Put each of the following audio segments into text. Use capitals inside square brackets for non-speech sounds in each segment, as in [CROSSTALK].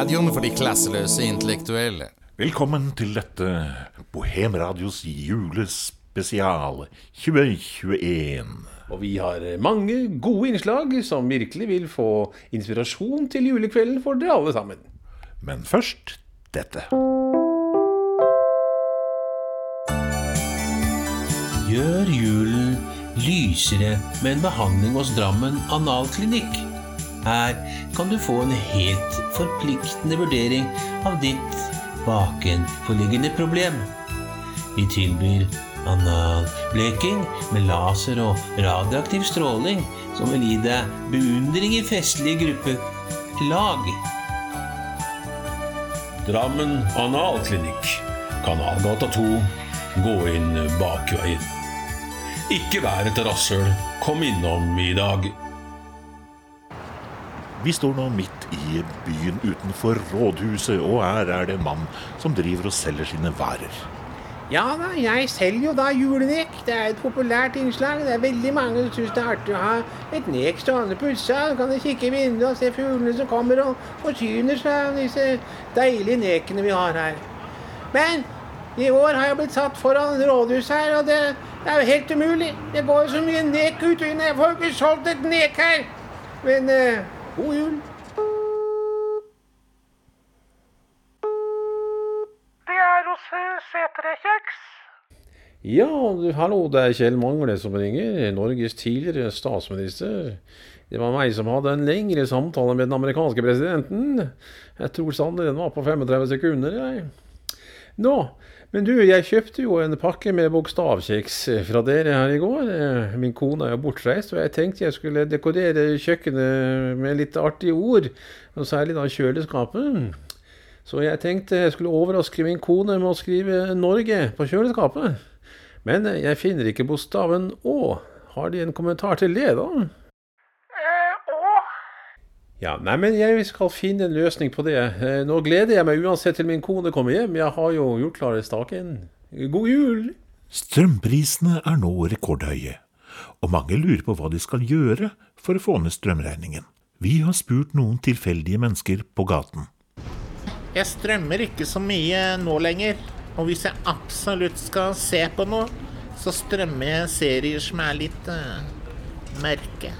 Radioen for de klasseløse intellektuelle. Velkommen til dette Bohemradios julespesial 2021. Og vi har mange gode innslag som virkelig vil få inspirasjon til julekvelden for dere alle sammen. Men først dette. Gjør julen lysere med en behandling hos Drammen analklinikk. Her kan du få en helt forpliktende vurdering av ditt bakenforliggende problem. Vi tilbyr analbleking med laser og radioaktiv stråling som vil gi deg beundring i festlige gruppelag. Drammen analklinikk. Kanalgata 2. Gå inn bakveien. Ikke vær et rasshøl. Kom innom i dag. Vi står nå midt i byen utenfor rådhuset, og her er det en mann som driver og selger sine varer. Ja da, jeg selger jo da julenek. Det er et populært innslag. Det er veldig mange som syns det er artig å ha et nek stående på utsida. Du kan kikke i vinduet og se fuglene som kommer og forsyner seg av disse deilige nekene vi har her. Men i år har jeg blitt satt foran rådhuset her, og det, det er jo helt umulig. Det går jo så mye nek ut og. Jeg får jo ikke solgt et nek her. Men eh, god jul. Det er hos eh, Setre Kjeks. Ja, du, hallo, det er Kjell Mangle som ringer. Norges tidligere statsminister. Det var meg som hadde en lengre samtale med den amerikanske presidenten. Jeg tror sannelig den var på 35 sekunder. Jeg. Nå, men du, jeg kjøpte jo en pakke med bokstavkjeks fra dere her i går. Eh, Min kone er jo bortreist, og jeg tenkte jeg skulle dekorere kjøkkenet med litt artige ord. Og særlig da kjøleskapet. Så jeg tenkte jeg skulle overraske min kone med å skrive 'Norge' på kjøleskapet. Men jeg finner ikke bokstaven Å. Har De en kommentar til det, da? Ja, nei, men jeg skal finne en løsning på det. Eh, Nå gleder jeg meg uansett til min kone kommer hjem. Jeg har jo gjort klar staken. God jul! Strømprisene er nå rekordhøye, og mange lurer på hva de skal gjøre for å få ned strømregningen. Vi har spurt noen tilfeldige mennesker på gaten. Jeg strømmer ikke så mye nå lenger. Og hvis jeg absolutt skal se på noe, så strømmer jeg serier som er litt uh, mørke.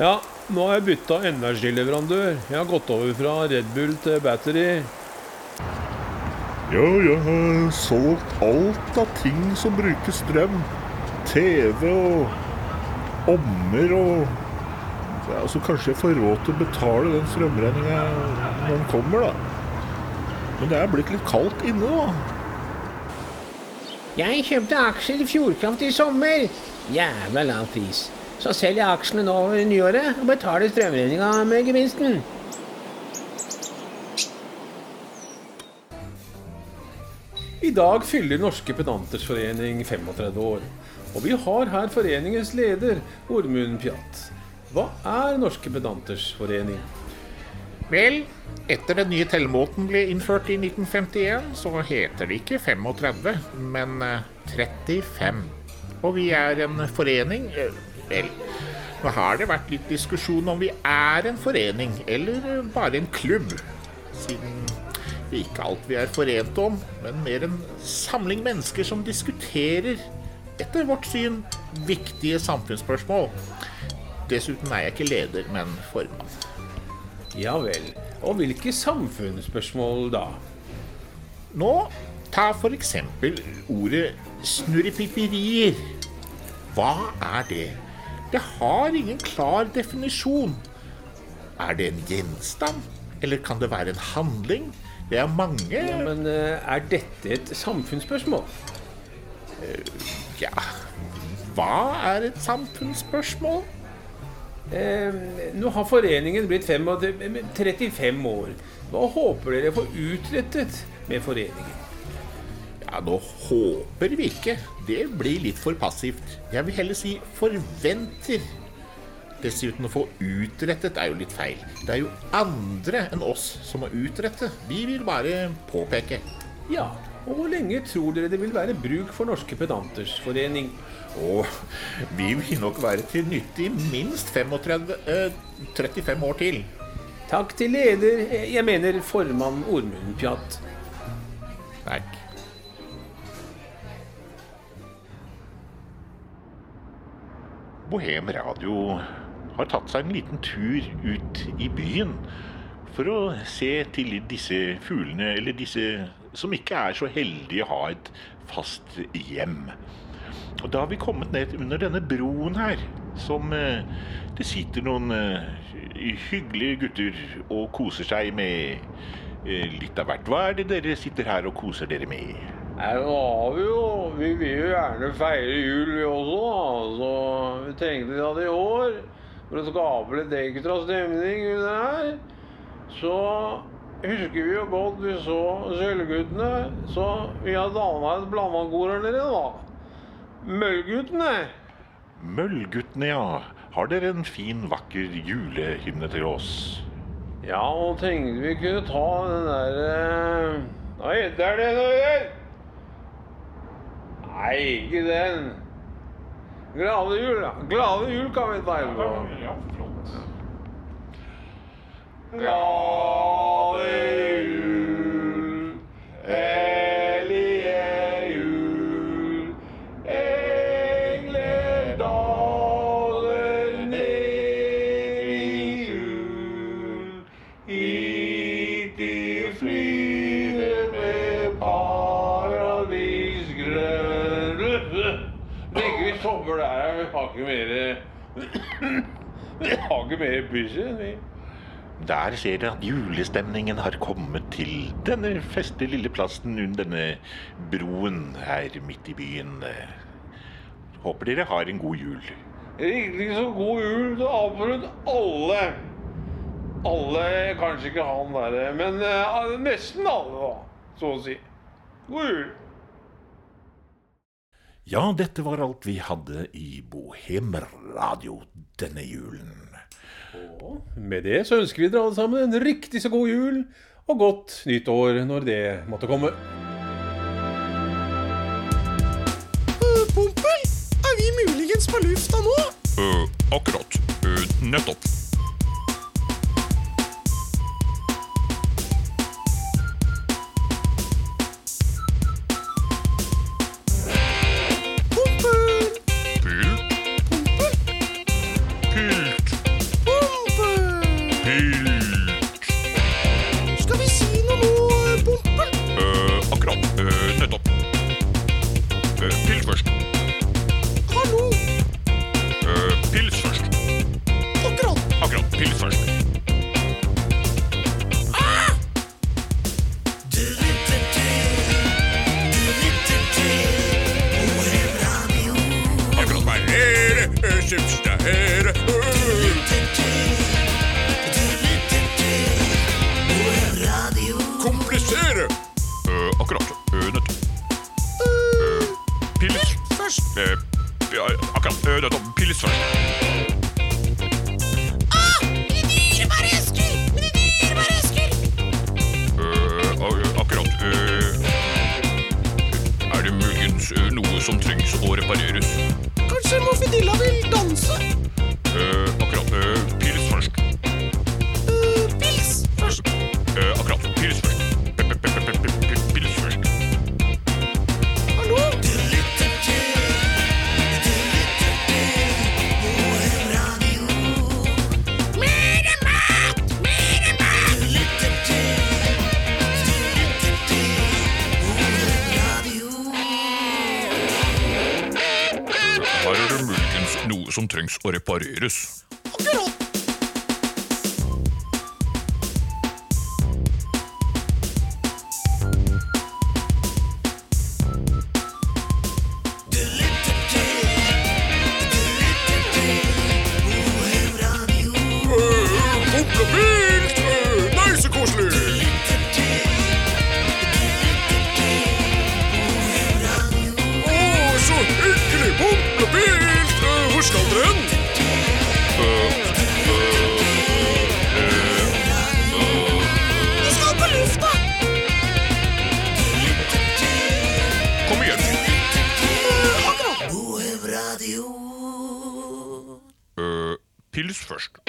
Ja, nå har jeg bytta energileverandør. Jeg har gått over fra Red Bull til Battery. Ja, jeg har solgt alt av ting som bruker strøm. TV og ommer og ja, Så kanskje jeg får råd til å betale den strømregninga når den kommer, da. Men det er blitt litt kaldt inne, da. Jeg kjøpte aksjer i Fjordkraft i sommer. Jævla lav pris. Så selger jeg aksjene nå over nyåret og betaler strømregninga med gevinsten. I dag fyller Norske Pedanters Forening 35 år. Og vi har her foreningens leder, Ormund Pjatt. Hva er Norske Pedanters Forening? Vel, etter den nye tellemåten ble innført i 1951, så heter det ikke 35, men eh, 35. Og vi er en forening eh, nå har det vært litt diskusjon om vi er en forening eller eh, bare en klubb. Siden det ikke alt vi er forent om, men mer en samling mennesker som diskuterer, etter vårt syn, viktige samfunnsspørsmål. Dessuten er jeg ikke leder, men formann. Ja vel. Og hvilke samfunnsspørsmål da? Nå, ta eksempel ordet snurrepiperier. Hva er det? Det har ingen klar definisjon. Er det en gjenstand? Eller kan det være en handling? Det er mange Ja, men eh, er dette et samfunnsspørsmål? Ja, hva er et samfunnsspørsmål? Eh, nå har foreningen blitt 35 år. Hva håper dere får utrettet med foreningen? Ja, nå håper vi ikke. Det blir litt for passivt. Jeg vil heller si forventer. Dessuten, å få utrettet er jo litt feil. Det er jo andre enn oss som må utrette. Vi vil bare påpeke. Ja, og hvor lenge tror dere det vil være bruk for Norske Pedanters Forening? Å, vi vil nok være til nytte i minst 35, eh, 35 år til. Takk til leder, jeg mener formann Ormund Pjatt. Takk. Bohem Radio har tatt seg en liten tur ut i byen for å se til disse fuglene, eller disse som ikke er så heldige å ha et fast hjem. Og da har vi kommet ned under denne broen her, som eh, det sitter noen eh, hyggelige gutter og koser seg med eh, litt av hvert. Hva er det dere sitter her og koser dere med? Nå har vi jo Vi vil jo gjerne feire jul, vi også, da. Så vi tenkte at i år, for å skape litt ekstra stemning her, så husker vi jo godt vi så Sølvguttene. Så vi har danna et blandakor her nede, da. Møllguttene. Møllguttene, ja. Har dere en fin, vakker julehymne til oss? Ja, og tenkte vi kunne ta den derre Hva heter den, Øyvind? Nei, ikke den. Glade jul, ja. Glade jul kan vi ta etterpå. Ja, flott. Glade Sommer der, vi har ikke mer [COUGHS] Vi har ikke mer vi. Der ser dere at julestemningen har kommet til denne feste lille plassen under denne broen her midt i byen. Håper dere har en god jul. Riktig så god jul til absolutt alle. Alle, kanskje ikke han derre, men uh, nesten alle, da, så å si. God jul. Ja, dette var alt vi hadde i Bohemradio denne julen. Og Med det så ønsker vi dere alle sammen en riktig så god jul og godt nytt år når det måtte komme. Pompel, er vi muligens på lufta nå? akkurat. nettopp. Eh, som trengs å repareres. Eh,